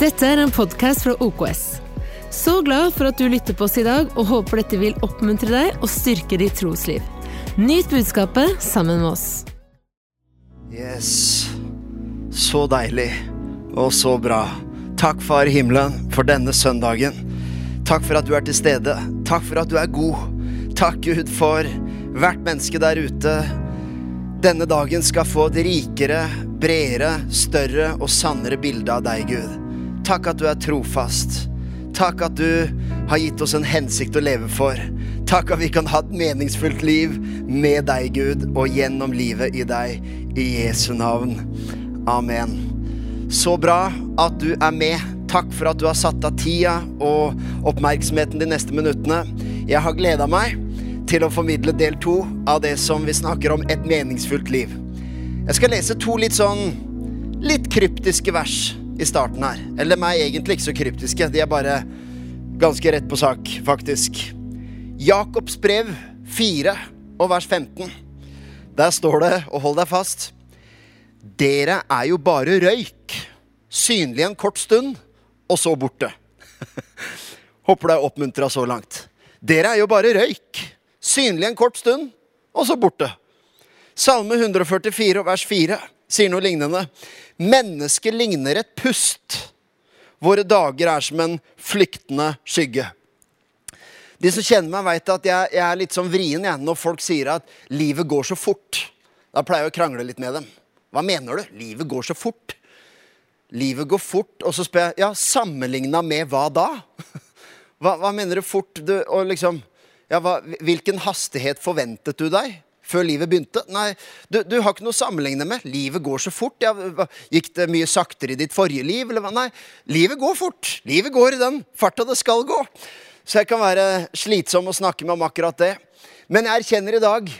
Dette er en podkast fra OKS. Så glad for at du lytter på oss i dag, og håper dette vil oppmuntre deg og styrke ditt trosliv. Nyt budskapet sammen med oss. Yes. Så deilig og så bra. Takk, Far i himmelen, for denne søndagen. Takk for at du er til stede. Takk for at du er god. Takk, Gud, for hvert menneske der ute. Denne dagen skal få et rikere, bredere, større og sannere bilde av deg, Gud. Takk at du er trofast. Takk at du har gitt oss en hensikt å leve for. Takk at vi kan ha et meningsfullt liv med deg, Gud, og gjennom livet i deg. I Jesu navn. Amen. Så bra at du er med. Takk for at du har satt av tida og oppmerksomheten de neste minuttene. Jeg har gleda meg til å formidle del to av det som vi snakker om et meningsfullt liv. Jeg skal lese to litt sånn litt kryptiske vers i starten her. Eller de er egentlig ikke så kryptiske. De er bare ganske rett på sak, faktisk. Jakobs brev 4 og vers 15. Der står det, og hold deg fast Dere er jo bare røyk. Synlig en kort stund, og så borte. Håper du er oppmuntra så langt. Dere er jo bare røyk. Synlig en kort stund, og så borte. Salme 144 vers 4 sier noe lignende. Mennesket ligner et pust. Våre dager er som en flyktende skygge. De som kjenner meg, vet at jeg, jeg er litt sånn vrien jeg, når folk sier at livet går så fort. Da pleier jeg å krangle litt med dem. Hva mener du? Livet går så fort. Livet går fort, og så spør jeg ja, sammenligna med hva da? Hva, hva mener du fort? Du, og liksom, ja, hva, hvilken hastighet forventet du deg før livet begynte? Nei, du, du har ikke noe å sammenligne med. Livet går så fort. Ja, gikk det mye saktere i ditt forrige liv? Eller hva? Nei, livet går fort. Livet går i den farta det skal gå. Så jeg kan være slitsom å snakke med om akkurat det. Men jeg erkjenner i dag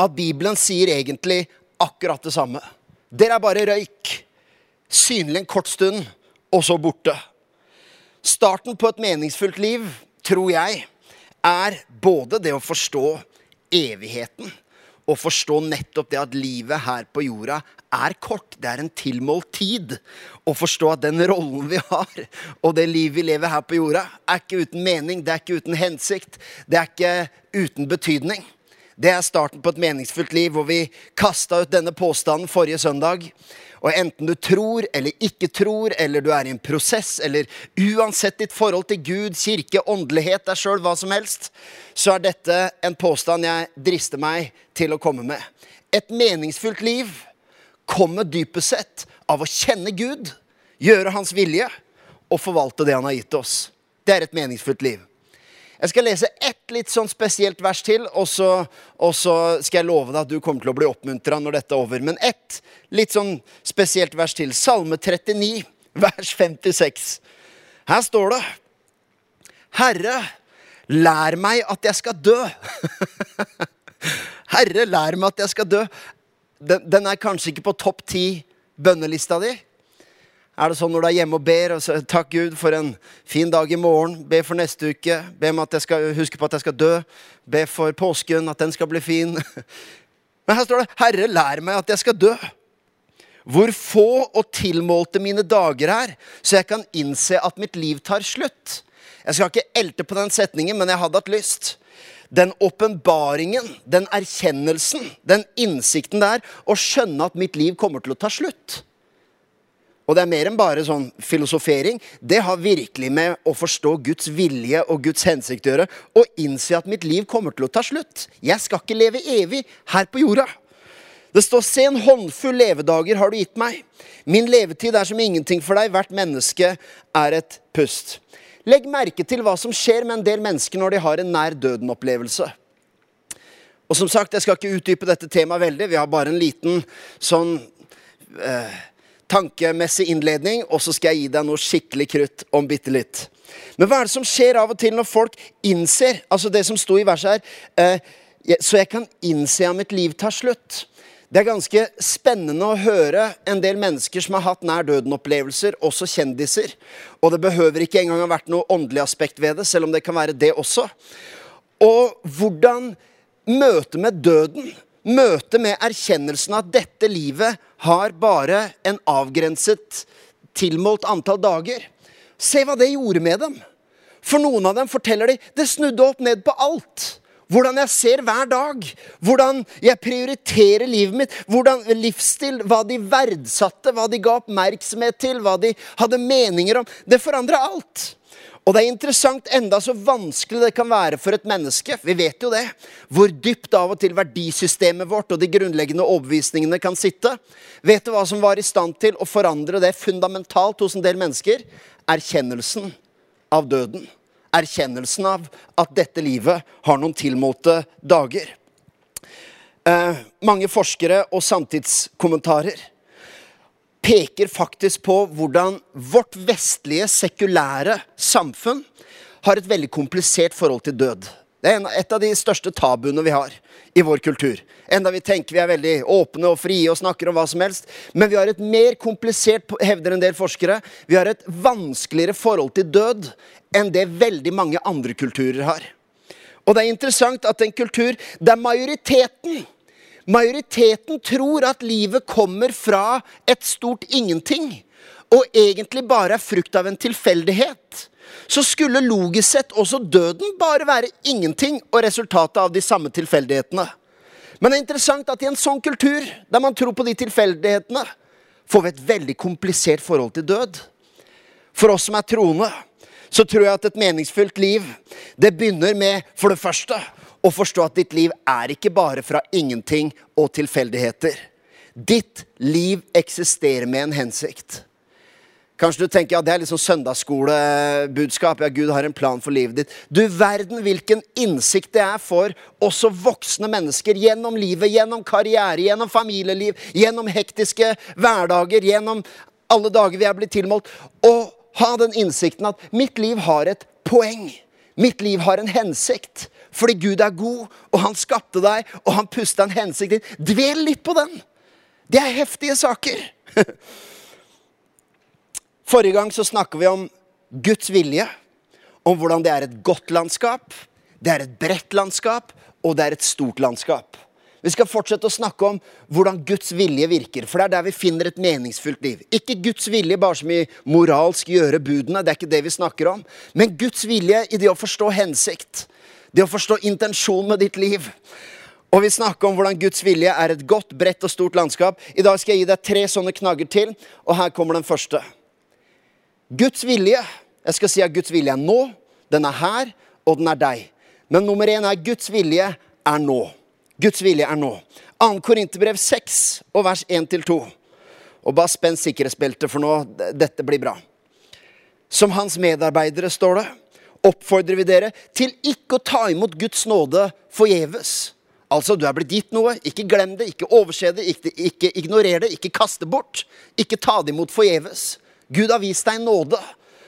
at Bibelen sier egentlig akkurat det samme. Dere er bare røyk. Synlig en kort stund, og så borte. Starten på et meningsfullt liv, tror jeg, er både det å forstå evigheten og forstå nettopp det at livet her på jorda er kort. Det er en tilmålt tid. Og forstå at den rollen vi har, og det livet vi lever her på jorda, er ikke uten mening, det er ikke uten hensikt, det er ikke uten betydning. Det er starten på et meningsfullt liv, hvor vi kasta ut denne påstanden forrige søndag. Og enten du tror eller ikke tror, eller du er i en prosess, eller uansett ditt forhold til Gud, kirke, åndelighet, deg sjøl, hva som helst, så er dette en påstand jeg drister meg til å komme med. Et meningsfullt liv kommer dypest sett av å kjenne Gud, gjøre Hans vilje og forvalte det Han har gitt oss. Det er et meningsfullt liv. Jeg skal lese ett litt sånn spesielt vers til, og så, og så skal jeg love deg at du kommer til å bli oppmuntra når dette er over. Men ett litt sånn spesielt vers til. Salme 39, vers 56. Her står det Herre, lær meg at jeg skal dø. Herre, lær meg at jeg skal dø. Den, den er kanskje ikke på topp ti bønnelista di. Er det sånn når du er hjemme og ber og så, Takk, Gud, for en fin dag i morgen. Be for neste uke. Be om at jeg skal huske på at jeg skal dø. Be for påsken, at den skal bli fin. Men her står det 'Herre, lær meg at jeg skal dø'. Hvor få og tilmålte mine dager er, så jeg kan innse at mitt liv tar slutt. Jeg skal ikke elte på den setningen, men jeg hadde hatt lyst. Den åpenbaringen, den erkjennelsen, den innsikten der, å skjønne at mitt liv kommer til å ta slutt. Og det er mer enn bare sånn filosofering. Det har virkelig med å forstå Guds vilje og Guds hensikt å gjøre. Og innse at mitt liv kommer til å ta slutt. Jeg skal ikke leve evig her på jorda. Det står 'Se en håndfull levedager har du gitt meg'. Min levetid er som ingenting for deg. Hvert menneske er et pust. Legg merke til hva som skjer med en del mennesker når de har en nær døden-opplevelse. Og som sagt, Jeg skal ikke utdype dette temaet veldig. Vi har bare en liten sånn eh, tankemessig innledning, og så skal jeg gi deg noe skikkelig krutt om bitte litt. Men hva er det som skjer av og til når folk innser altså det som sto i verset her, eh, Så jeg kan innse at mitt liv tar slutt. Det er ganske spennende å høre en del mennesker som har hatt nær døden-opplevelser, også kjendiser. Og det behøver ikke engang ha vært noe åndelig aspekt ved det, selv om det kan være det også. Og hvordan møtet med døden Møtet med erkjennelsen at dette livet har bare en avgrenset tilmålt antall dager. Se hva det gjorde med dem. For noen av dem forteller de det snudde opp ned på alt. Hvordan jeg ser hver dag. Hvordan jeg prioriterer livet mitt. Hvordan livsstil, Hva de verdsatte, hva de ga oppmerksomhet til, hva de hadde meninger om. Det forandra alt. Og det er interessant enda så vanskelig det kan være for et menneske, vi vet jo det, hvor dypt av og til verdisystemet vårt og de grunnleggende overbevisningene kan sitte. Vet du hva som var i stand til å forandre det fundamentalt hos en del mennesker? Erkjennelsen av døden. Erkjennelsen av at dette livet har noen tilmålte dager. Eh, mange forskere og samtidskommentarer peker faktisk på hvordan vårt vestlige, sekulære samfunn har et veldig komplisert forhold til død. Det er et av de største tabuene vi har i vår kultur. Enda vi tenker vi er veldig åpne og frie og snakker om hva som helst. Men vi har et mer komplisert, hevder en del forskere, vi har et vanskeligere forhold til død enn det veldig mange andre kulturer har. Og det er interessant at en kultur der majoriteten Majoriteten tror at livet kommer fra et stort ingenting, og egentlig bare er frukt av en tilfeldighet. Så skulle logisk sett også døden bare være ingenting og resultatet av de samme tilfeldighetene. Men det er interessant at i en sånn kultur, der man tror på de tilfeldighetene, får vi et veldig komplisert forhold til død. For oss som er troende, så tror jeg at et meningsfylt liv, det begynner med, for det første, og forstå at ditt liv er ikke bare fra ingenting og tilfeldigheter. Ditt liv eksisterer med en hensikt. Kanskje du tenker ja, det er litt sånn søndagsskolebudskap. Ja, Gud har en plan for livet ditt. Du verden hvilken innsikt det er for også voksne mennesker gjennom livet, gjennom karriere, gjennom familieliv, gjennom hektiske hverdager, gjennom alle dager vi er blitt tilmålt. Å ha den innsikten at mitt liv har et poeng. Mitt liv har en hensikt. Fordi Gud er god, og han skapte deg, og han pusta en hensikt inn. Dvel litt på den! Det er heftige saker. Forrige gang så snakka vi om Guds vilje. Om hvordan det er et godt landskap, det er et bredt landskap, og det er et stort landskap. Vi skal fortsette å snakke om hvordan Guds vilje virker. For det er der vi finner et meningsfullt liv. Ikke Guds vilje bare som i moralsk gjøre budene, det er ikke det vi snakker om. Men Guds vilje i det å forstå hensikt. Det å forstå intensjonen med ditt liv. Og vi snakker om hvordan Guds vilje er et godt, bredt og stort landskap. I dag skal jeg gi deg tre sånne knagger til, og her kommer den første. Guds vilje. Jeg skal si at Guds vilje er nå, den er her, og den er deg. Men nummer én er Guds vilje er nå. Guds vilje er nå. 2. Korinterbrev 6 og vers 1-2. Og bare spenn sikkerhetsbeltet, for nå, dette blir bra. Som hans medarbeidere, står det oppfordrer vi dere til ikke å ta imot Guds nåde forgjeves. Altså, du er blitt gitt noe. Ikke glem det, ikke overse det, ikke, ikke ignorer det, ikke kaste bort. Ikke ta det imot forgjeves. Gud har vist deg nåde.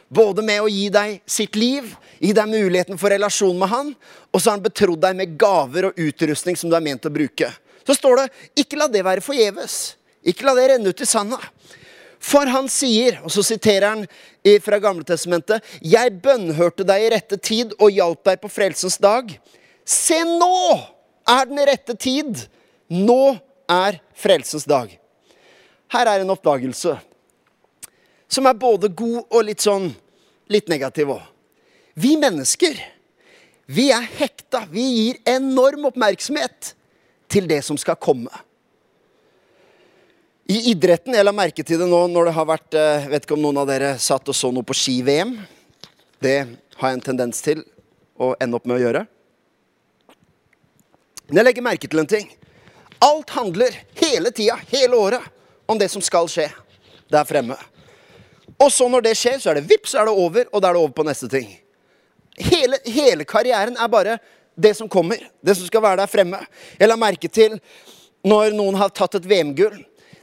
Både med å gi deg sitt liv, gi deg muligheten for relasjon med Han, og så har han betrodd deg med gaver og utrustning som du er ment å bruke. Så står det 'ikke la det være forgjeves'. Ikke la det renne ut i sanda. For han sier, og så siterer han fra Gamletestamentet, jeg bønnhørte deg i rette tid og hjalp deg på frelsens dag. Se, nå er den rette tid! Nå er frelsens dag. Her er en oppdagelse som er både god og litt sånn litt negativ òg. Vi mennesker, vi er hekta. Vi gir enorm oppmerksomhet til det som skal komme. I idretten Jeg la merke til det nå når det har vært eh, vet ikke om noen av dere satt og så noe på ski-VM. Det har jeg en tendens til å ende opp med å gjøre. Men jeg legger merke til en ting. Alt handler hele tida, hele året, om det som skal skje der fremme. Og så når det skjer, så er det vips, så er det over, og da er det over på neste ting. Hele, hele karrieren er bare det som kommer. Det som skal være der fremme. Jeg la merke til når noen har tatt et VM-gull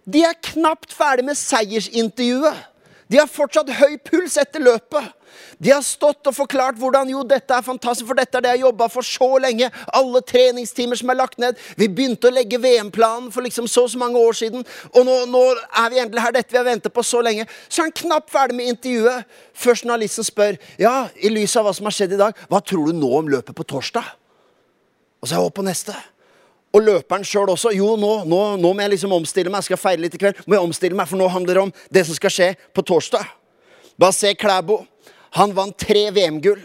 de er knapt ferdig med seiersintervjuet. De har fortsatt høy puls etter løpet. De har stått og forklart hvordan jo, dette er fantastisk, for dette er det jeg jobba for så lenge. Alle treningstimer som er lagt ned. Vi begynte å legge VM-planen for liksom så og så mange år siden. Og nå, nå, er vi endelig her. Dette vi har ventet på så lenge. Så er han knapt ferdig med intervjuet før journalisten spør ja, i lys av hva som har skjedd i dag, hva tror du nå om løpet på torsdag? Og så er jeg over på neste. Og løperen sjøl også. Jo, nå, nå, nå, må jeg liksom omstille meg. Jeg skal feire litt i kveld. Må jeg omstille meg, For nå handler det om det som skal skje på torsdag. Bare se Klæbo. Han vant tre VM-gull.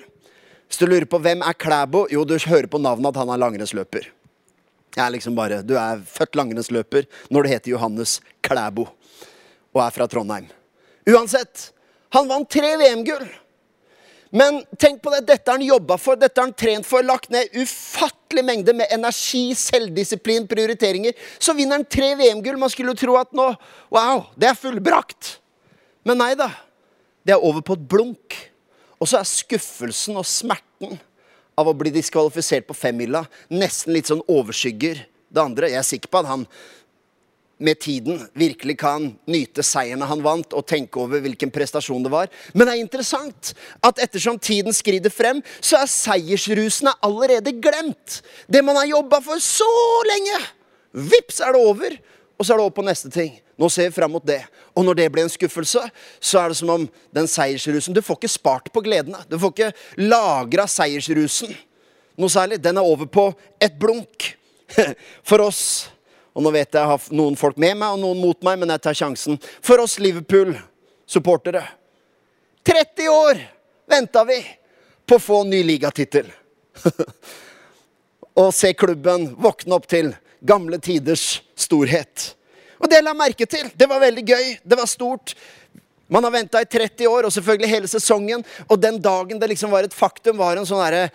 Hvis du lurer på hvem er Klæbo, jo, du hører på navnet at han er langrennsløper. Jeg er liksom bare, Du er født langrennsløper når du heter Johannes Klæbo og er fra Trondheim. Uansett, han vant tre VM-gull. Men tenk på det, dette har han jobba for, dette har han trent for, lagt ned ufattelig mengde med energi, selvdisiplin, prioriteringer. Så vinner han tre VM-gull. Man skulle jo tro at nå Wow, det er fullbrakt. Men nei da. Det er over på et blunk. Og så er skuffelsen og smerten av å bli diskvalifisert på femmila nesten litt sånn overskygger det andre. Jeg er sikker på at han med tiden virkelig kan nyte seierne han vant, og tenke over hvilken prestasjon det var. Men det er interessant at ettersom tiden skrider frem, så er seiersrusene allerede glemt. Det man har jobba for så lenge. Vips, er det over. Og så er det over på neste ting. Nå ser vi fram mot det. Og når det blir en skuffelse, så er det som om den seiersrusen Du får ikke spart på gledene. Du får ikke lagra seiersrusen noe særlig. Den er over på et blunk. For oss og nå vet jeg jeg har noen folk med meg og noen mot meg, men jeg tar sjansen. For oss Liverpool-supportere 30 år venta vi på å få ny ligatittel. og se klubben våkne opp til gamle tiders storhet. Og det la jeg merke til. Det var veldig gøy. Det var stort. Man har venta i 30 år, og selvfølgelig hele sesongen. Og den dagen det liksom var et faktum, var en sånn herre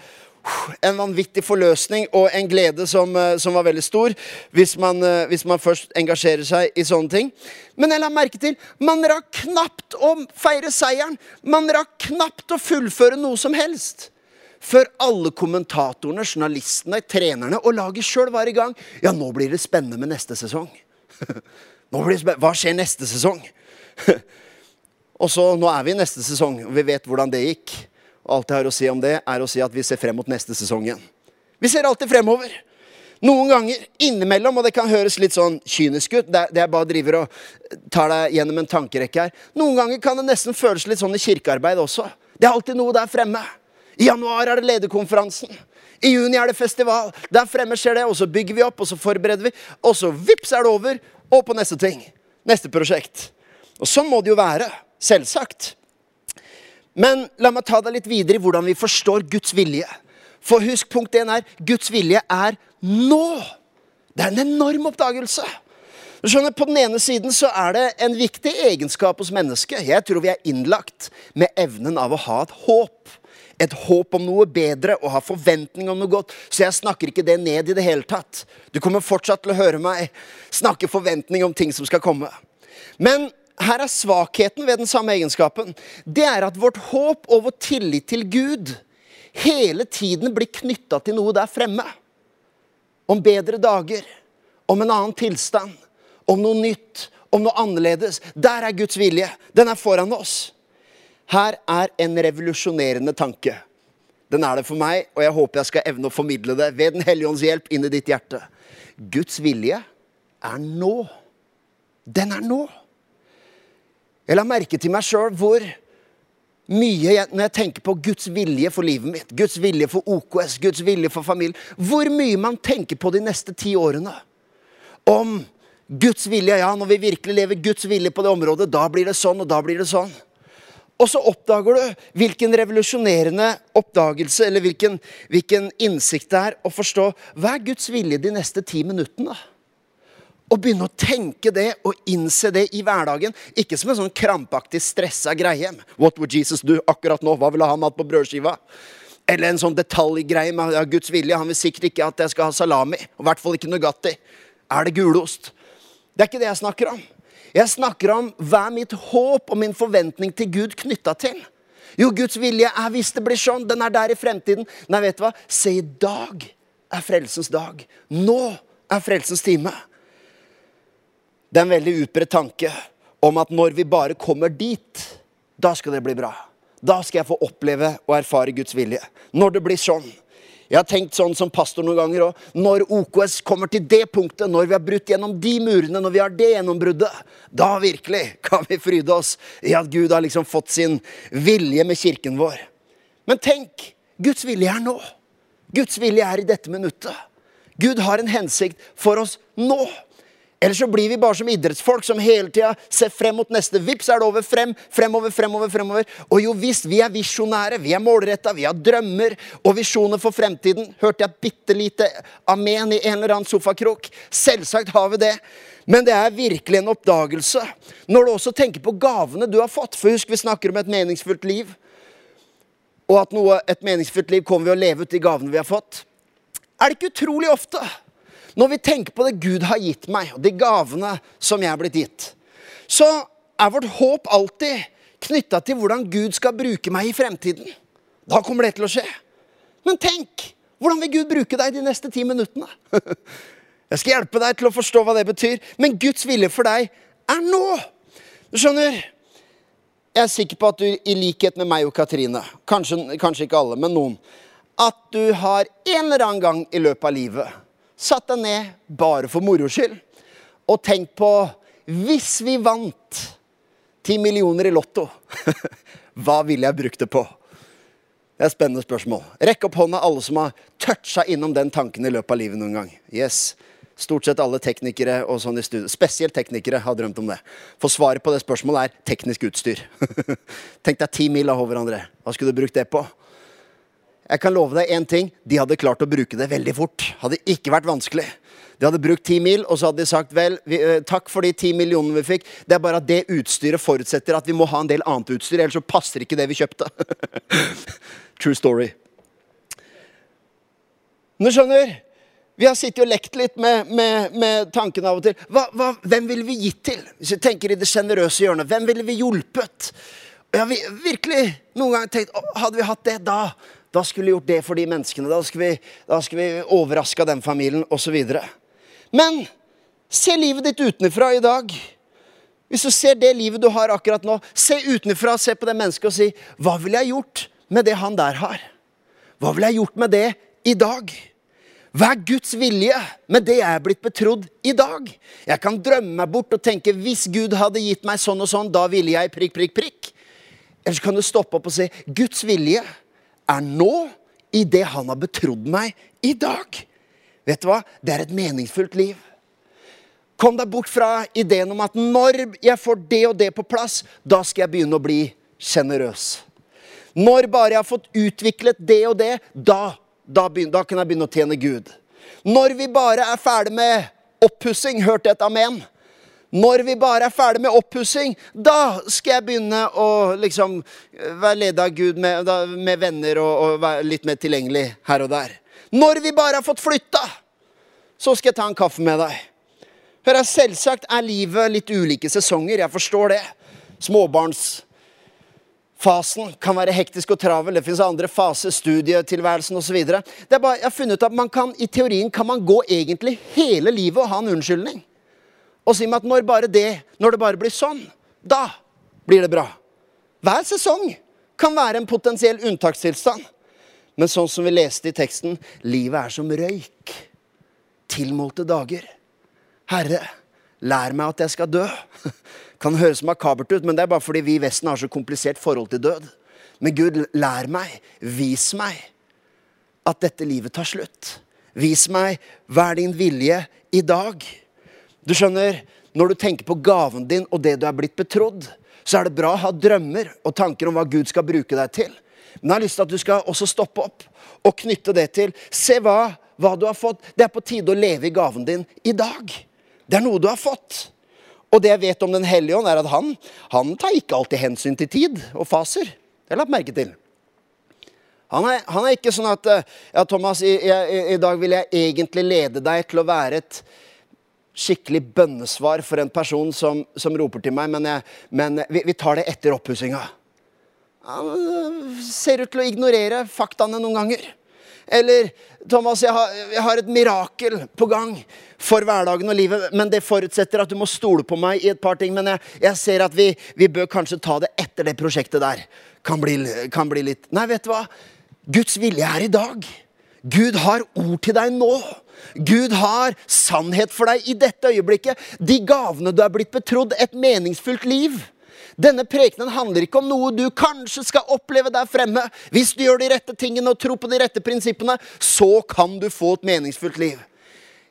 en vanvittig forløsning og en glede som, eh, som var veldig stor hvis man, eh, hvis man, først engasjerer seg i sånne ting. Men jeg la merke til man rakk knapt å feire seieren. Man rakk knapt å fullføre noe som helst. Før alle kommentatorene, journalistene, trenerne og laget sjøl var i gang. Ja, nå blir det spennende med neste sesong. Hva skjer neste sesong? og så, nå er vi i neste sesong, og vi vet hvordan det gikk. Alt jeg har å si om det, er å si at vi ser frem mot neste sesong igjen. Vi ser alltid fremover. Noen ganger innimellom, og det kan høres litt sånn kynisk ut, det er bare driver og tar deg gjennom en tankerekke her. Noen ganger kan det nesten føles litt sånn i kirkearbeid også. Det er alltid noe der fremme. I januar er det lederkonferansen. I juni er det festival. Der fremme skjer det, og så bygger vi opp, og så forbereder vi. Og så vips er det over, og på neste ting. Neste prosjekt. Og sånn må det jo være. Selvsagt. Men la meg ta deg litt videre i hvordan vi forstår Guds vilje. For husk, punkt 1 er Guds vilje er nå. Det er en enorm oppdagelse. Du skjønner, På den ene siden så er det en viktig egenskap hos mennesket. Jeg tror vi er innlagt med evnen av å ha et håp. Et håp om noe bedre og ha forventning om noe godt. Så jeg snakker ikke det ned i det hele tatt. Du kommer fortsatt til å høre meg snakke forventning om ting som skal komme. Men her er svakheten ved den samme egenskapen. Det er at vårt håp og vår tillit til Gud hele tiden blir knytta til noe der fremme. Om bedre dager, om en annen tilstand, om noe nytt, om noe annerledes. Der er Guds vilje. Den er foran oss. Her er en revolusjonerende tanke. Den er det for meg, og jeg håper jeg skal evne å formidle det ved Den hellige ånds hjelp inn i ditt hjerte. Guds vilje er nå. Den er nå. Jeg la merke til meg sjøl hvor mye jeg, Når jeg tenker på Guds vilje for livet mitt, Guds vilje for OKS, Guds vilje for familien Hvor mye man tenker på de neste ti årene. Om Guds vilje. Ja, når vi virkelig lever Guds vilje på det området, da blir det sånn, og da blir det sånn. Og så oppdager du hvilken revolusjonerende oppdagelse eller hvilken, hvilken innsikt det er å forstå hva er Guds vilje de neste ti minuttene. Og begynne å tenke det og innse det i hverdagen. Ikke som en sånn krampaktig stressa greie. What would Jesus do akkurat nå? Hva ville han hatt på brødskiva? Eller en sånn detaljgreie med Guds vilje. Han vil sikkert ikke at jeg skal ha salami. Og i hvert fall ikke Nugatti. Er det gulost? Det er ikke det jeg snakker om. Jeg snakker om hva er mitt håp og min forventning til Gud knytta til. Jo, Guds vilje er hvis det blir sånn. Den er der i fremtiden. Nei, vet du hva? Se, i dag er frelsens dag. Nå er frelsens time. Det er en veldig utbredt tanke om at når vi bare kommer dit, da skal det bli bra. Da skal jeg få oppleve og erfare Guds vilje. Når det blir sånn. Jeg har tenkt sånn som pastor noen ganger òg. Når OKS kommer til det punktet, når vi har brutt gjennom de murene, når vi har det gjennombruddet, da virkelig kan vi fryde oss i at Gud har liksom fått sin vilje med kirken vår. Men tenk, Guds vilje er nå. Guds vilje er i dette minuttet. Gud har en hensikt for oss nå. Eller så blir vi bare som idrettsfolk som hele tida ser frem mot neste. Vips er det over. Frem, fremover, fremover, fremover. Og jo visst, vi er visjonære, vi er målretta, vi har drømmer og visjoner for fremtiden. Hørte jeg bitte lite amen i en eller annen sofakrok? Selvsagt har vi det. Men det er virkelig en oppdagelse når du også tenker på gavene du har fått. For husk, vi snakker om et meningsfullt liv. Og at noe, et meningsfullt liv kommer ved å leve ut de gavene vi har fått. Er det ikke utrolig ofte når vi tenker på det Gud har gitt meg, og de gavene som jeg er blitt gitt, så er vårt håp alltid knytta til hvordan Gud skal bruke meg i fremtiden. Da kommer det til å skje. Men tenk! Hvordan vil Gud bruke deg de neste ti minuttene? Jeg skal hjelpe deg til å forstå hva det betyr. Men Guds vilje for deg er nå. Du skjønner? Jeg er sikker på at du, i likhet med meg og Katrine, kanskje, kanskje ikke alle, men noen, at du har en eller annen gang i løpet av livet satt deg ned bare for moro skyld og tenkt på Hvis vi vant ti millioner i Lotto, hva ville jeg brukt det på? Det er et spennende spørsmål. Rekk opp hånda alle som har toucha innom den tanken i løpet av livet noen gang. Yes. Stort sett alle teknikere og sånn i studio. Spesielt teknikere har drømt om det. For svaret på det spørsmålet er teknisk utstyr. Tenk deg ti mil av hverandre. Hva skulle du brukt det på? Jeg kan love deg én ting. De hadde klart å bruke det veldig fort. Hadde ikke vært vanskelig. De hadde brukt ti mil, og så hadde de sagt vel, vi, eh, takk for de ti millionene vi fikk. Det er bare at det utstyret forutsetter at vi må ha en del annet utstyr, ellers så passer ikke det vi kjøpte. True story. Du skjønner, vi har sittet og lekt litt med, med, med tanken av og til. Hva, hva, hvem ville vi gitt til? Hvis vi tenker i det sjenerøse hjørnet. Hvem ville vi hjulpet? Jeg har virkelig noen ganger tenkt Hadde vi hatt det da, da skulle vi gjort det for de menneskene. Da skulle vi, da skulle vi overraska den familien, osv. Men se livet ditt utenfra i dag. Hvis du ser det livet du har akkurat nå, se utenfra, se på det mennesket og si Hva ville jeg gjort med det han der har? Hva ville jeg gjort med det i dag? Hva er Guds vilje med det jeg er blitt betrodd i dag? Jeg kan drømme meg bort og tenke hvis Gud hadde gitt meg sånn og sånn, da ville jeg prikk, prikk, prikk. Eller så kan du stoppe opp og si Guds vilje er nå i det han har betrodd meg i dag. Vet du hva? Det er et meningsfullt liv. Kom deg bort fra ideen om at når jeg får det og det på plass, da skal jeg begynne å bli sjenerøs. Når bare jeg har fått utviklet det og det, da da, da, kan jeg begynne å tjene Gud. Når vi bare er ferdig med oppussing, hørte et amen. Når vi bare er ferdig med oppussing, da skal jeg begynne å liksom være ledet av Gud med, med venner og, og, være litt mer tilgjengelig her og der. Når vi bare har fått flytta, så skal jeg ta en kaffe med deg. Hør, Selvsagt er livet litt ulike sesonger. Jeg forstår det. Småbarnsfasen kan være hektisk og travel. Det fins andre faser, studietilværelsen osv. Jeg har funnet ut at man kan, i teorien kan man gå egentlig hele livet og ha en unnskyldning. Og si meg at når, bare det, når det bare blir sånn, da blir det bra. Hver sesong kan være en potensiell unntakstilstand. Men sånn som vi leste i teksten, livet er som røyk. Tilmålte dager. Herre, lær meg at jeg skal dø. kan høres makabert ut, men det er bare fordi vi i Vesten har så komplisert forhold til død. Men Gud, lær meg, vis meg at dette livet tar slutt. Vis meg er din vilje i dag. Du skjønner, når du tenker på gaven din og det du er blitt betrodd, så er det bra å ha drømmer og tanker om hva Gud skal bruke deg til. Men jeg har lyst til at du skal også stoppe opp og knytte det til. Se hva, hva du har fått. Det er på tide å leve i gaven din i dag. Det er noe du har fått. Og det jeg vet om Den hellige ånd, er at han, han tar ikke alltid hensyn til tid og faser. Det har jeg lagt merke til. Han er, han er, ikke sånn at Ja, Thomas, i, i, i, dag vil jeg egentlig lede deg til å være et skikkelig bønnesvar for en person som, som roper til meg, men, jeg, men vi, vi, tar det etter oppussinga. Han ser ut til å ignorere faktaene noen ganger. Eller Thomas, jeg har, jeg har, et mirakel på gang for hverdagen og livet, men det forutsetter at du må stole på meg i et par ting. Men jeg, jeg ser at vi, vi, bør kanskje ta det etter det prosjektet der. Kan bli, kan bli litt Nei, vet du hva? Guds vilje er i dag. Gud har ord til deg nå. Gud har sannhet for deg i dette øyeblikket. De gavene du er blitt betrodd, et meningsfullt liv. Denne prekenen handler ikke om noe du kanskje skal oppleve der fremme. Hvis du gjør de rette tingene og tror på de rette prinsippene, så kan du få et meningsfullt liv.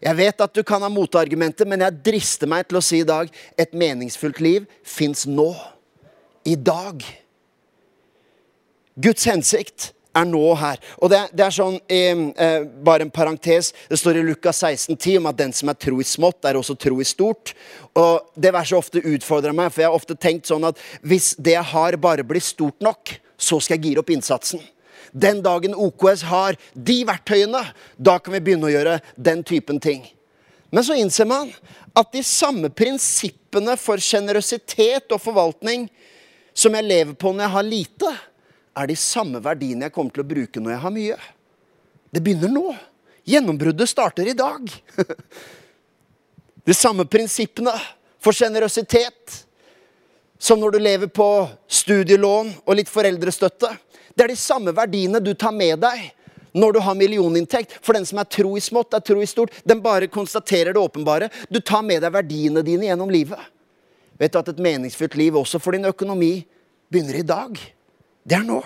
Jeg vet at du kan ha motargumenter, men jeg drister meg til å si i dag et meningsfullt liv fins nå. I dag. Guds hensikt er nå her. Og det, det er sånn, eh, Bare en parentes. Det står i Lukas 16, 10 om at den som er tro i smått, er også tro i stort. Og Det verset ofte utfordrer meg, for jeg har ofte tenkt sånn at hvis det jeg har, bare blir stort nok, så skal jeg gire opp innsatsen. Den dagen OKS har de verktøyene, da kan vi begynne å gjøre den typen ting. Men så innser man at de samme prinsippene for sjenerøsitet og forvaltning som jeg lever på når jeg har lite, er de samme verdiene jeg kommer til å bruke når jeg har mye. Det begynner nå. Gjennombruddet starter i dag. De samme prinsippene for sjenerøsitet som når du lever på studielån og litt foreldrestøtte. Det er de samme verdiene du tar med deg når du har millioninntekt. For den som er tro i smått, er tro i stort. Den bare konstaterer det åpenbare. Du tar med deg verdiene dine gjennom livet. Vet du at et meningsfylt liv også for din økonomi begynner i dag? Det er nå.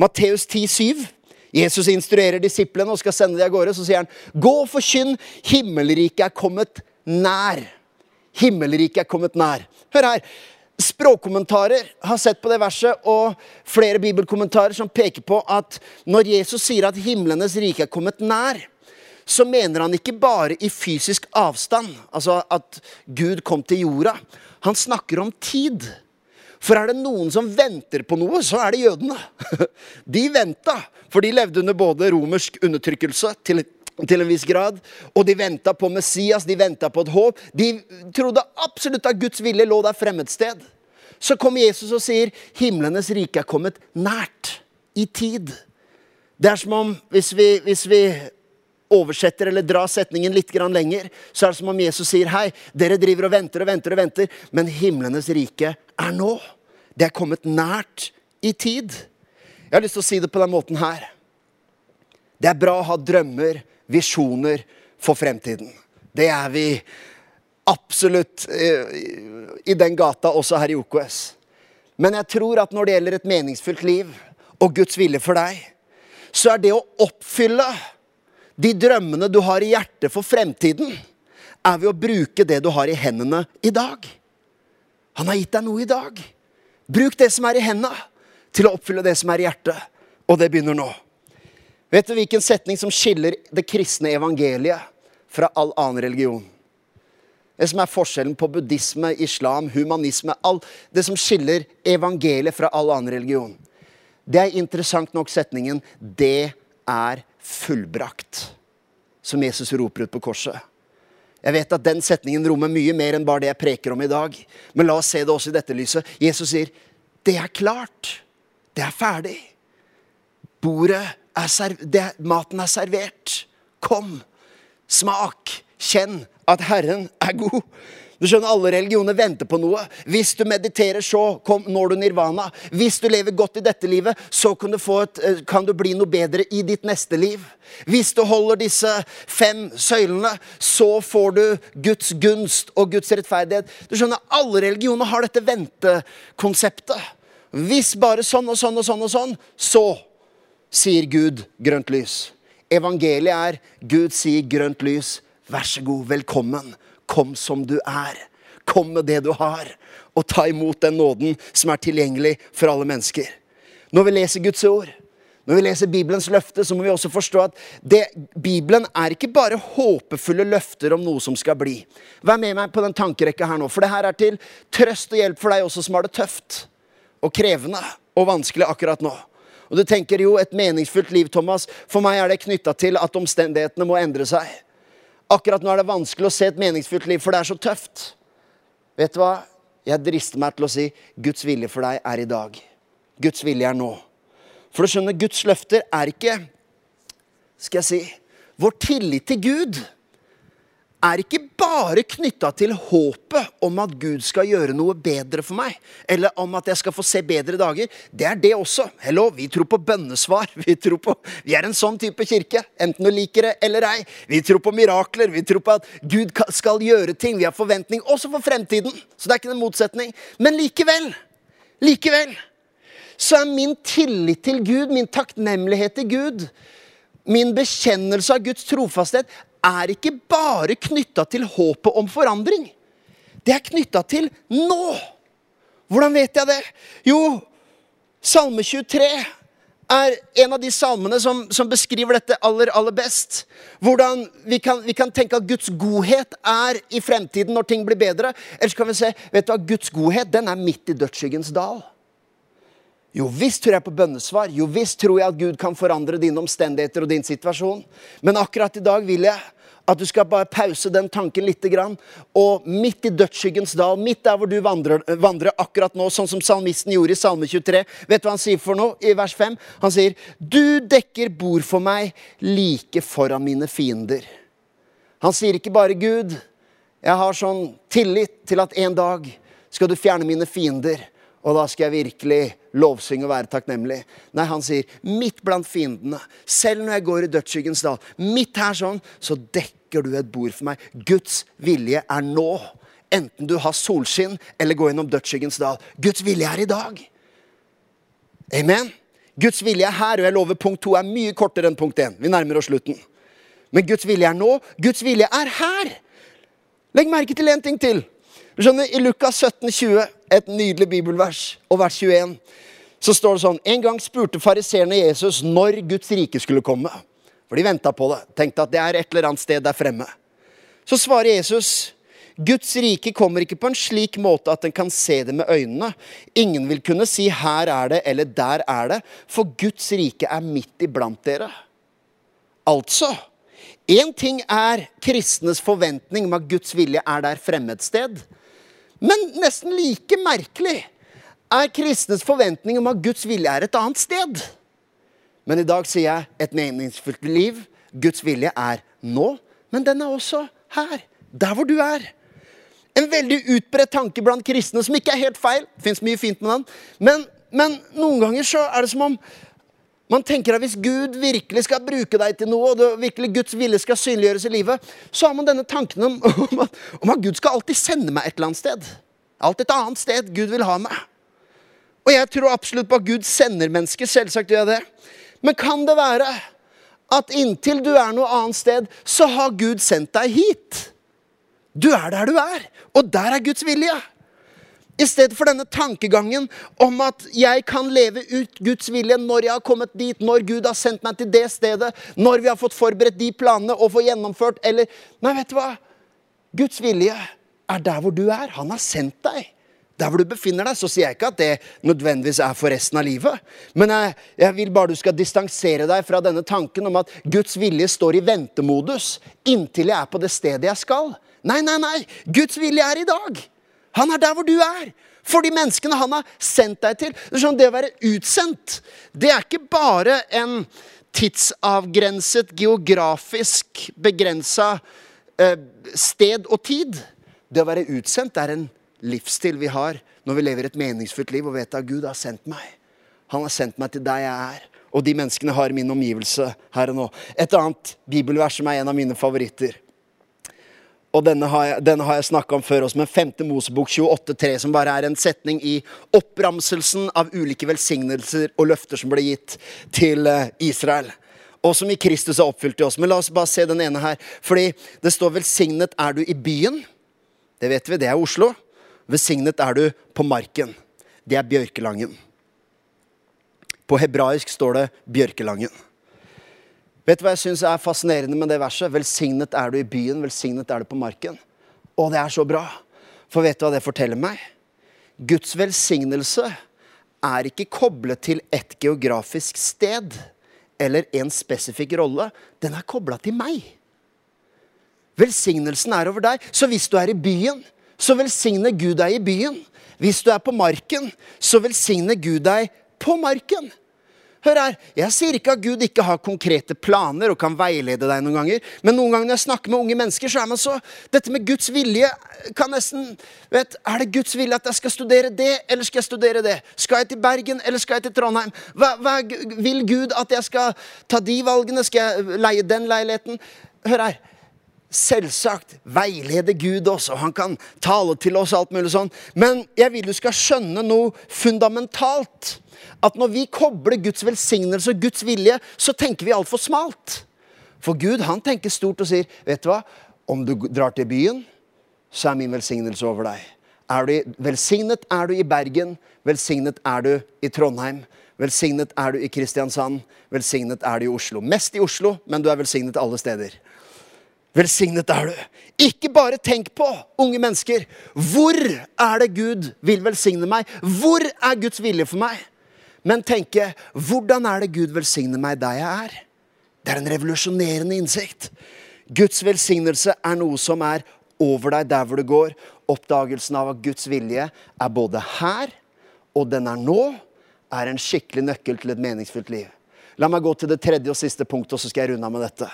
Matteus 10, 7. Jesus instruerer disiplene og skal sende dem av gårde. Så sier han, gå og forkynn, himmelriket er kommet nær. Himmelriket er kommet nær. Hør her. Språkkommentarer har sett på det verset, og flere bibelkommentarer som peker på at når Jesus sier at himlenes rike er kommet nær, så mener han ikke bare i fysisk avstand, altså at Gud kom til jorda. Han snakker om tid. For er det noen som venter på noe, så er det jødene. De venta, for de levde under både romersk undertrykkelse til, til en viss grad, og de venta på Messias, de venta på et håp. De trodde absolutt at Guds vilje lå der fremme et sted. Så kommer Jesus og sier himlenes rike er kommet nært, i tid. Det er som om, hvis vi, hvis vi oversetter eller drar setningen litt lenger, så er det som om Jesus sier hei, dere driver og venter og venter og venter, men himlenes rike er nå. Det er kommet nært i tid. Jeg har lyst til å si det på den måten her. Det er bra å ha drømmer, visjoner for fremtiden. Det er vi absolutt eh, i den gata også her i OKS. Men jeg tror at når det gjelder et meningsfylt liv og Guds vilje for deg, så er det å oppfylle de drømmene du har i hjertet for fremtiden, er ved å bruke det du har i hendene i dag. Han har gitt deg noe i dag. Bruk det som er i hendene, til å oppfylle det som er i hjertet. Og det begynner nå. Vet du hvilken setning som skiller det kristne evangeliet fra all annen religion? Det som er forskjellen på buddhisme, islam, humanisme all, Det som skiller evangeliet fra all annen religion. Det er interessant nok setningen 'Det er fullbrakt', som Jesus roper ut på korset. Jeg vet at den setningen rommer mye mer enn bare det jeg preker om i dag. Men la oss se det også i dette lyset. Jesus sier, 'Det er klart. Det er ferdig. Bordet er det, Maten er servert. Kom. Smak. Kjenn at Herren er god. Du skjønner, Alle religioner venter på noe. Hvis du mediterer, så når du nirvana. Hvis du lever godt i dette livet, så kan du, et, eh, kan du, bli noe bedre i ditt neste liv. Hvis du holder disse fem søylene, så får du Guds gunst og Guds rettferdighet. Du skjønner, Alle religioner har dette ventekonseptet. Hvis bare sånn og sånn og sånn og sånn, så sier Gud grønt lys. Evangeliet er Gud sier grønt lys. Vær så god, velkommen. Kom som du er. Kom med det du har, og ta imot den nåden som er tilgjengelig for alle mennesker. Når vi leser Guds ord, når vi leser Bibelens løfte, så må vi også forstå at det, Bibelen er ikke bare håpefulle løfter om noe som skal bli. Vær med meg på den tankerekka her nå, for det her er til trøst og hjelp for deg også som har det tøft og krevende og vanskelig akkurat nå. Og du tenker jo et meningsfullt liv, Thomas. For meg er det knytta til at omstendighetene må endre seg. Akkurat nå er det vanskelig å se et meningsfullt liv, for det er så tøft. Vet du hva? Jeg drister meg til å si Guds vilje for deg er i dag. Guds vilje er nå. For du skjønner, Guds løfter er ikke Skal jeg si Vår tillit til Gud er ikke bare knytta til håpet om at Gud skal gjøre noe bedre for meg, eller om at jeg skal få se bedre dager. Det er det også. Hello, vi tror på bønnesvar. Vi, tror på, vi er en sånn type kirke, enten du liker det eller ei. Vi tror på mirakler. Vi tror på at Gud skal gjøre ting. Vi har forventning også for fremtiden. Så det er ikke en motsetning. Men likevel, likevel, så er min tillit til Gud, min takknemlighet til Gud, min bekjennelse av Guds trofasthet er ikke bare knytta til håpet om forandring. Det er knytta til nå. Hvordan vet jeg det? Jo, Salme 23 er en av de salmene som, som beskriver dette aller, aller best. Hvordan vi kan, vi kan, tenke at Guds godhet er i fremtiden når ting blir bedre. Eller så kan vi se vet du hva, Guds godhet den er midt i dødsskyggens dal. Jo visst tror jeg på bønnesvar. Jo visst tror jeg at Gud kan forandre dine omstendigheter og din situasjon. Men akkurat i dag vil jeg at du skal bare pause den tanken litt. Og midt i dødsskyggens dal, midt der hvor du vandrer, vandrer, akkurat nå, sånn som salmisten gjorde i Salme 23, vet du hva han sier for noe i vers 5? Han sier, 'Du dekker bord for meg like foran mine fiender'. Han sier ikke bare 'Gud, jeg har sånn tillit til at en dag skal du fjerne mine fiender', og da skal jeg virkelig lovsynge og være takknemlig. Nei, han sier, midt blant fiendene, selv når jeg går i dødsskyggens dal, midt her sånn, så dekker du et bord for meg. Guds vilje er nå. Enten du har solskinn eller går gjennom dødsskyggens dal. Guds vilje er i dag. Amen. Guds vilje er her, og jeg lover punkt to er mye kortere enn punkt én. Vi nærmer oss slutten. Men Guds vilje er nå. Guds vilje er her. Legg merke til en ting til. Du skjønner, I Lukas 17, 20, et nydelig bibelvers, og vers 21, så står det sånn En gang spurte fariseerne Jesus når Guds rike skulle komme. For de venta på det. Tenkte at det er et eller annet sted der fremme. Så svarer Jesus, Guds rike kommer ikke på en slik måte at en kan se det med øynene. Ingen vil kunne si 'her er det' eller 'der er det', for Guds rike er midt iblant dere. Altså Én ting er kristnes forventning om at Guds vilje er der fremme et sted. Men nesten like merkelig er kristnes forventning om at Guds vilje er et annet sted. Men i dag sier jeg et meningsfullt liv. Guds vilje er nå, men den er også her. Der hvor du er. En veldig utbredt tanke blant kristne, som ikke er helt feil. Fins mye fint med den. Men, men, noen ganger så er det som om man tenker at hvis Gud virkelig skal bruke deg til noe, og det virkelig Guds vilje skal synliggjøres i livet, så har man denne tanken om, om, at, om at Gud skal alltid sende meg et eller annet sted. Alt et annet sted Gud vil ha meg. Og jeg tror absolutt på at Gud sender mennesker. Selvsagt gjør jeg det. Men kan det være at inntil du er noe annet sted, så har Gud sendt deg hit? Du er der du er, og der er Guds vilje. I stedet for denne tankegangen om at jeg kan leve ut Guds vilje når jeg har kommet dit, når Gud har sendt meg til det stedet, når vi har fått forberedt de planene og få gjennomført, eller Nei, vet du hva? Guds vilje er der hvor du er. Han har sendt deg der hvor du befinner deg, så sier jeg ikke at det nødvendigvis er for resten av livet. Men jeg, jeg, vil bare du skal distansere deg fra denne tanken om at Guds vilje står i ventemodus inntil jeg er på det stedet jeg skal. Nei, nei, nei. Guds vilje er i dag. Han er der hvor du er. For de menneskene han har sendt deg til. Det, sånn, å være utsendt, det er ikke bare en tidsavgrenset, geografisk begrensa eh, sted og tid. Det å være utsendt er en livsstil vi har når vi lever et meningsfullt liv og vet at Gud har sendt meg. Han har sendt meg til der jeg er. Og de menneskene har min omgivelse her og nå. Et annet bibelvers som er en av mine favoritter. Og denne har jeg, denne jeg snakka om før også, men 5. Mosebok 28,3, som bare er en setning i oppramselsen av ulike velsignelser og løfter som ble gitt til eh, Israel. Og som i Kristus er oppfylt i oss. Men la oss bare se den ene her. Fordi det står 'velsignet er du i byen'. Det vet vi, det er Oslo. Velsignet er du på marken. Det er bjørkelangen. På hebraisk står det bjørkelangen. Vet du hva jeg syns er fascinerende med det verset? Velsignet er du i byen, velsignet er du på marken. Og det er så bra. For vet du hva det forteller meg? Guds velsignelse er ikke koblet til et geografisk sted eller en spesifikk rolle. Den er kobla til meg. Velsignelsen er over deg. Så hvis du er i byen, så velsigner Gud deg i byen. Hvis du er på marken, så velsigner Gud deg på marken. Hør her, Jeg sier ikke at Gud ikke har konkrete planer og kan veilede deg noen ganger. Men noen ganger når jeg snakker med unge mennesker, så er man så Dette med Guds vilje kan nesten vet, Er det Guds vilje at jeg skal studere det, eller skal jeg studere det? Skal jeg til Bergen, eller skal jeg til Trondheim? Hva, hva Vil Gud at jeg skal ta de valgene? Skal jeg leie den leiligheten? Hør her. Selvsagt veileder Gud oss, og han kan tale til oss. alt mulig sånn. Men jeg vil du skal skjønne noe fundamentalt. At når vi kobler Guds velsignelse og Guds vilje, så tenker vi altfor smalt. For Gud han tenker stort og sier, 'Vet du hva? Om du drar til byen, så er min velsignelse over deg.' Er du, velsignet er du i Bergen, velsignet er du i Trondheim. Velsignet er du i Kristiansand, velsignet er du i Oslo. Mest i Oslo, men du er velsignet alle steder. Velsignet er du. Ikke bare tenk på, unge mennesker, hvor er det Gud vil velsigne meg? Hvor er Guds vilje for meg? Men tenke, hvordan er det Gud velsigner meg der jeg er? Det er en revolusjonerende innsikt. Guds velsignelse er noe som er over deg der hvor du går. Oppdagelsen av at Guds vilje er både her og den er nå, er en skikkelig nøkkel til et meningsfullt liv. La meg gå til det tredje og siste punktet, og så skal jeg runde av med dette.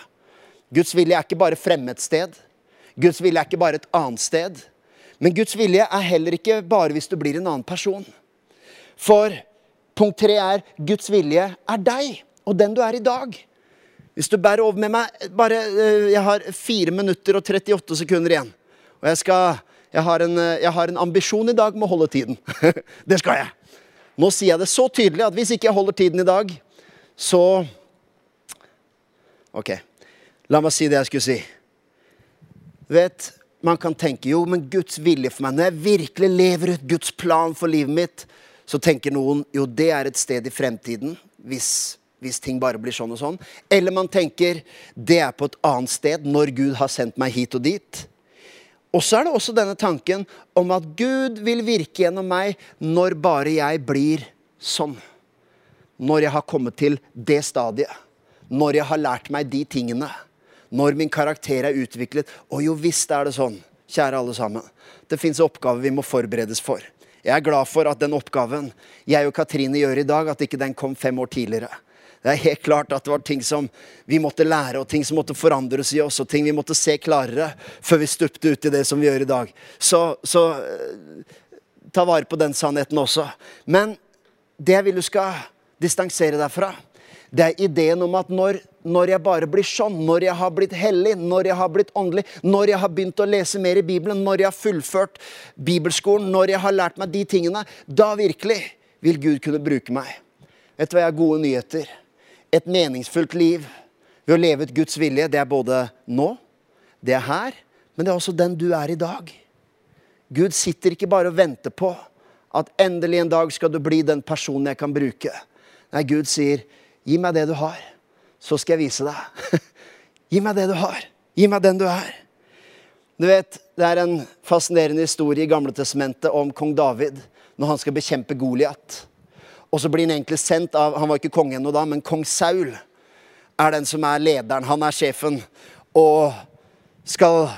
Guds vilje er ikke bare fremme et sted. Guds vilje er ikke bare et annet sted. Men Guds vilje er heller ikke bare hvis du blir en annen person. For punkt tre er Guds vilje er deg og den du er i dag. Hvis du bærer over med meg bare, eh, Jeg har 4 minutter og 38 sekunder igjen. Og jeg, skal, jeg, har en, eh, jeg har en ambisjon i dag med å holde tiden. det skal jeg. Nå sier jeg det så tydelig at hvis ikke jeg holder tiden i dag, så Ok. La meg si det jeg skulle si. Vet, Man kan tenke jo, men Guds vilje for meg Når jeg virkelig lever ut Guds plan for livet mitt, så tenker noen jo, det er et sted i fremtiden. Hvis, hvis ting bare blir sånn og sånn. Eller man tenker det er på et annet sted når Gud har sendt meg hit og dit. Og så er det også denne tanken om at Gud vil virke gjennom meg når bare jeg blir sånn. Når jeg har kommet til det stadiet. Når jeg har lært meg de tingene. Når min karakter er utviklet. Og jo visst er det sånn, kjære alle sammen. Det fins oppgaver vi må forberedes for. Jeg er glad for at den oppgaven jeg og Katrine gjør i dag, at ikke den kom fem år tidligere. Det er helt klart at det var ting som vi måtte lære, og ting som måtte forandres i oss, og ting vi måtte se klarere før vi stupte ut i det som vi gjør i dag. Så, så ta vare på den sannheten også. Men det jeg vil du skal distansere deg fra, det er ideen om at når, når, jeg bare blir sånn, når jeg har blitt hellig, når jeg har blitt åndelig, når jeg har begynt å lese mer i Bibelen, når jeg har fullført bibelskolen, når jeg har lært meg de tingene, da virkelig vil Gud kunne bruke meg. Vet du hva, jeg har gode nyheter. Et meningsfullt liv ved å leve ut Guds vilje, det er både nå, det er her, men det er også den du er i dag. Gud sitter ikke bare og venter på at endelig en dag skal du bli den personen jeg kan bruke. Nei, Gud sier Gi meg det du har, så skal jeg vise deg. Gi meg det du har. Gi meg den du er. Du vet, Det er en fascinerende historie i Gamle Testamentet om kong David når han skal bekjempe Goliat. Og så blir han egentlig sendt av Han var ikke konge ennå da, men kong Saul er den som er lederen. Han er sjefen. Og skal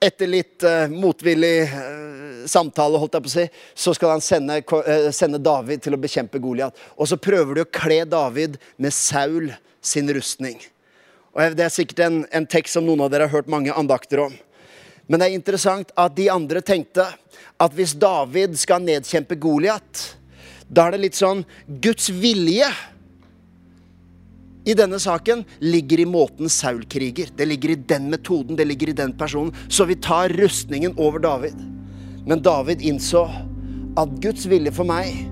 etter litt uh, motvillig uh, samtale, holdt jeg på å si, så skal han sende, uh, sende David til å bekjempe Goliat. Og så prøver de å kle David med Saul sin rustning. Og Det er sikkert en, en tekst som noen av dere har hørt mange andakter om. Men det er interessant at de andre tenkte at hvis David skal nedkjempe Goliat, da er det litt sånn Guds vilje i denne saken ligger i måten Saul kriger. Det ligger i den metoden, det ligger i den personen. Så vi tar rustningen over David. Men David innså at Guds vilje for meg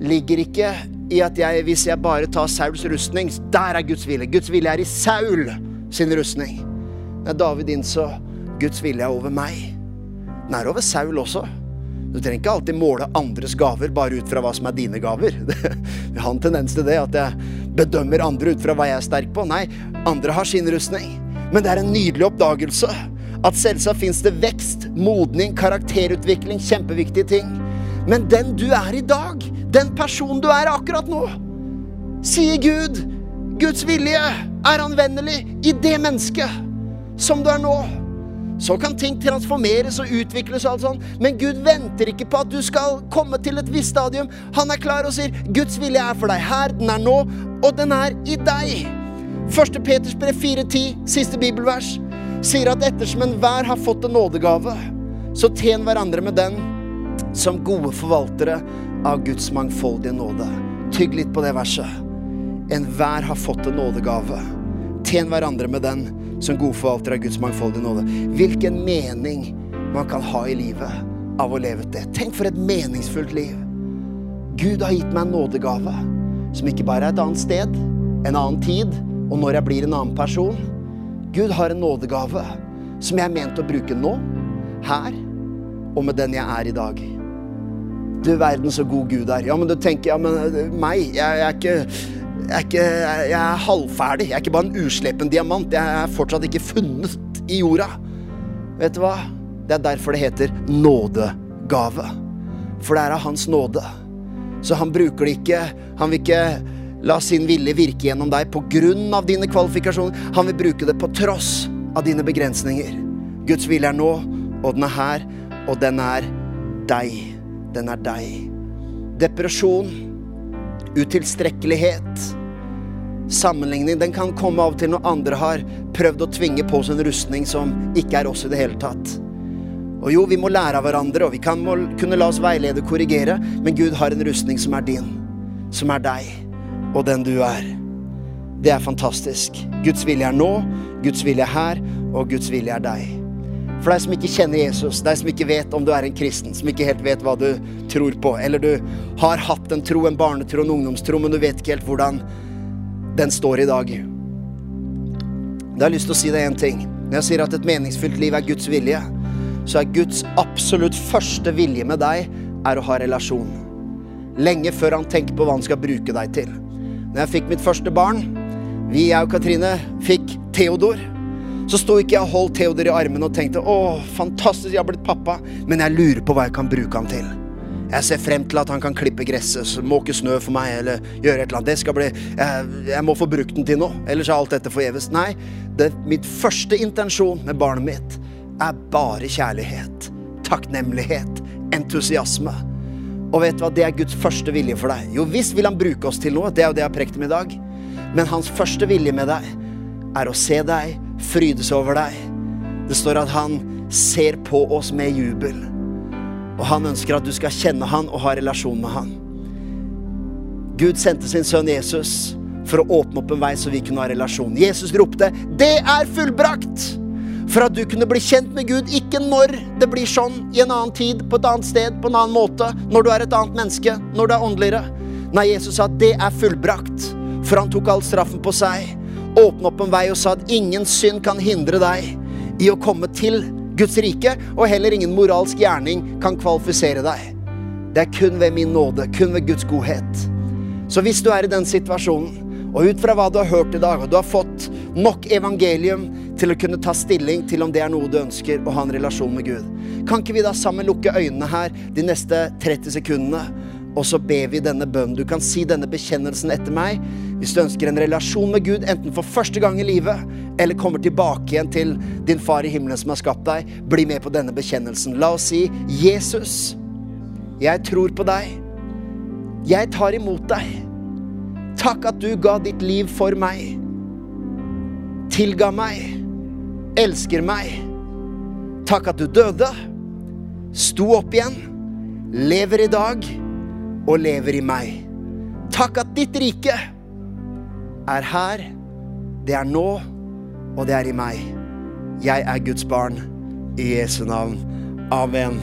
ligger ikke i at jeg, hvis jeg bare tar Sauls rustning, der er Guds vilje. Guds vilje er i Saul sin rustning. Men David innså Guds vilje er over meg. Den er over Saul også. Du trenger ikke alltid måle andres gaver bare ut fra hva som er dine gaver. Vi har en tendens til det, at jeg bedømmer andre ut fra hva jeg er sterk på. Nei, andre har sin rustning. Men det er en nydelig oppdagelse at selvsagt fins det vekst, modning, karakterutvikling, kjempeviktige ting. Men den du er i dag, den personen du er akkurat nå, sier Gud, Guds vilje er anvendelig i det mennesket som du er nå. Så kan ting transformeres og utvikles, og alt sånt. men Gud venter ikke på at du skal komme til et visst stadium. Han er klar og sier 'Guds vilje er for deg her, den er nå, og den er i deg'. 1. Peters brev 4,10, siste bibelvers, sier at ettersom enhver har fått en nådegave, så tjen hverandre med den som gode forvaltere av Guds mangfoldige nåde. Tygg litt på det verset. Enhver har fått en nådegave. Tjen hverandre med den som god forvalter av Guds mangfoldige nåde. Hvilken mening man kan ha i livet av å leve det. Tenk for et meningsfullt liv. Gud har gitt meg en nådegave som ikke bare er et annet sted, en annen tid, og når jeg blir en annen person, Gud har en nådegave som jeg er ment å bruke nå, her, og med den jeg er i dag. Du verden så god Gud er. Ja, men du tenker, ja, men eh, meg, jeg, jeg er ikke er, ikke, jeg er halvferdig. Jeg er ikke bare en uslepen diamant. Jeg er fortsatt ikke funnet i jorda. Vet du hva? Det er derfor det heter nådegave. For det er av Hans nåde. Så han bruker det ikke Han vil ikke la sin vilje virke gjennom deg på grunn av dine kvalifikasjoner. Han vil bruke det på tross av dine begrensninger. Guds vilje er nå, og den er her, og den er deg. Den er deg. Depresjon, utilstrekkelighet, sammenligning, den kan komme av og til når andre har prøvd å tvinge på oss en rustning som ikke er oss i det hele tatt. Og jo, vi må lære av hverandre, og vi kan må kunne la oss veilede og korrigere, men Gud har en rustning som er din, som er deg, og den du er. Det er fantastisk. Guds vilje er nå, Guds vilje er her, og Guds vilje er deg. For deg som ikke kjenner Jesus, deg som ikke vet om du er en kristen, som ikke helt vet hva du tror på, eller du har hatt en tro, en barnetro, en ungdomstro, men du vet ikke helt hvordan den står i dag. Da har jeg lyst til å si deg én ting. Når jeg sier at et meningsfylt liv er Guds vilje, så er Guds absolutt første vilje med deg er å ha relasjon. Lenge før han tenker på hva han skal bruke deg til. Når jeg fikk mitt første barn, vi, jeg og Katrine, fikk Theodor, så sto ikke jeg og holdt Theodor i armen og tenkte 'Å, fantastisk, jeg har blitt pappa', men jeg lurer på hva jeg kan bruke ham til. Jeg ser frem til at han kan klippe gresset, måke snø for meg, eller gjøre et eller annet. Det skal bli Jeg, jeg må få brukt den til noe, ellers er alt dette forgjeves. Nei, det, mitt første intensjon med barnet mitt er bare kjærlighet, takknemlighet, entusiasme. Og vet du hva, det er Guds første vilje for deg. Jo visst vil han bruke oss til noe, det er jo det jeg har prekt om i dag. Men hans første vilje med deg er å se deg, fryde seg over deg. Det står at han ser på oss med jubel. Og han ønsker at du skal kjenne han og ha relasjon med han. Gud sendte sin sønn Jesus for å åpne opp en vei så vi kunne ha relasjon. Jesus ropte 'Det er fullbrakt!' For at du kunne bli kjent med Gud, ikke når det blir sånn, i en annen tid, på et annet sted, på en annen måte, når du er et annet menneske, når du er åndeligere. Nei, Jesus sa 'det er fullbrakt', for han tok all straffen på seg. Åpne opp en vei og sa at ingen synd kan hindre deg i å komme til Guds rike, og heller ingen moralsk gjerning kan kvalifisere deg. Det er kun ved min nåde, kun ved Guds godhet. Så hvis du er i den situasjonen, og ut fra hva du har hørt i dag, og du har fått nok evangelium til å kunne ta stilling til om det er noe du ønsker å ha en relasjon med Gud, kan ikke vi da sammen lukke øynene her de neste 30 sekundene, og så ber vi denne bønnen. Du kan si denne bekjennelsen etter meg hvis du ønsker en relasjon med Gud, enten for første gang i livet, eller kommer tilbake igjen til din far i himmelen som har skapt deg. Bli med på denne bekjennelsen. La oss si, Jesus, jeg tror på deg. Jeg tar imot deg. Takk at du ga ditt liv for meg. Tilga meg. Elsker meg. Takk at du døde. Sto opp igjen. Lever i dag og lever i meg. Takk at ditt rike er her, det er nå, og det er i meg. Jeg er Guds barn. I Jesu navn. Amen.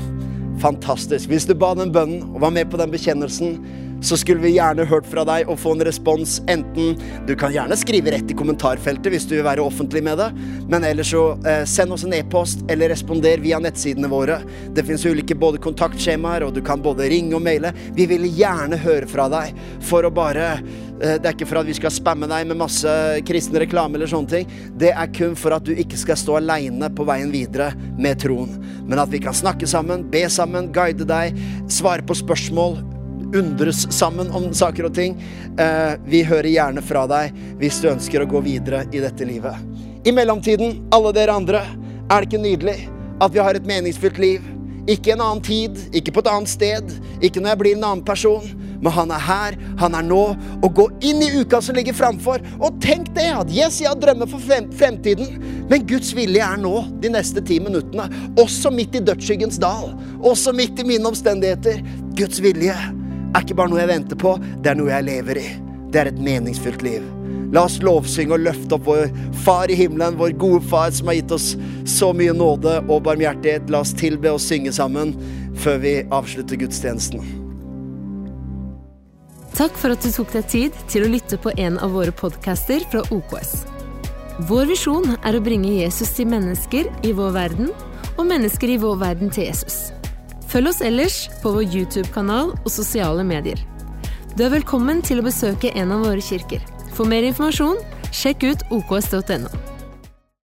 Fantastisk. Hvis du ba den bønnen og var med på den bekjennelsen, så skulle vi gjerne hørt fra deg og få en respons. Enten Du kan gjerne skrive rett i kommentarfeltet hvis du vil være offentlig med det, men ellers så eh, send oss en e-post eller responder via nettsidene våre. Det fins ulike både kontaktskjemaer, og du kan både ringe og maile. Vi vil gjerne høre fra deg for å bare eh, Det er ikke for at vi skal spamme deg med masse kristen reklame eller sånne ting. Det er kun for at du ikke skal stå aleine på veien videre med troen, men at vi kan snakke sammen, be sammen, guide deg, svare på spørsmål undres sammen om saker og ting. Eh, vi hører gjerne fra deg hvis du ønsker å gå videre i dette livet. I mellomtiden, alle dere andre, er det ikke nydelig at vi har et meningsfylt liv? Ikke en annen tid, ikke på et annet sted, ikke når jeg blir en annen person. Men han er her, han er nå, og gå inn i uka som ligger framfor. Og tenk det, at yes, jeg har drømmer for fremtiden, men Guds vilje er nå, de neste ti minuttene. Også midt i dødsskyggens dal. Også midt i mine omstendigheter. Guds vilje er ikke bare noe jeg venter på, det er noe jeg lever i. Det er et meningsfylt liv. La oss lovsynge og løfte opp vår Far i himmelen, vår gode Far som har gitt oss så mye nåde og barmhjertighet. La oss tilbe og synge sammen før vi avslutter gudstjenesten. Takk for at du tok deg tid til å lytte på en av våre podcaster fra OKS. Vår visjon er å bringe Jesus til mennesker i vår verden, og mennesker i vår verden til Jesus. Følg oss ellers på vår YouTube-kanal og sosiale medier. Du er velkommen til å besøke en av våre kirker. For mer informasjon, sjekk ut oks.no.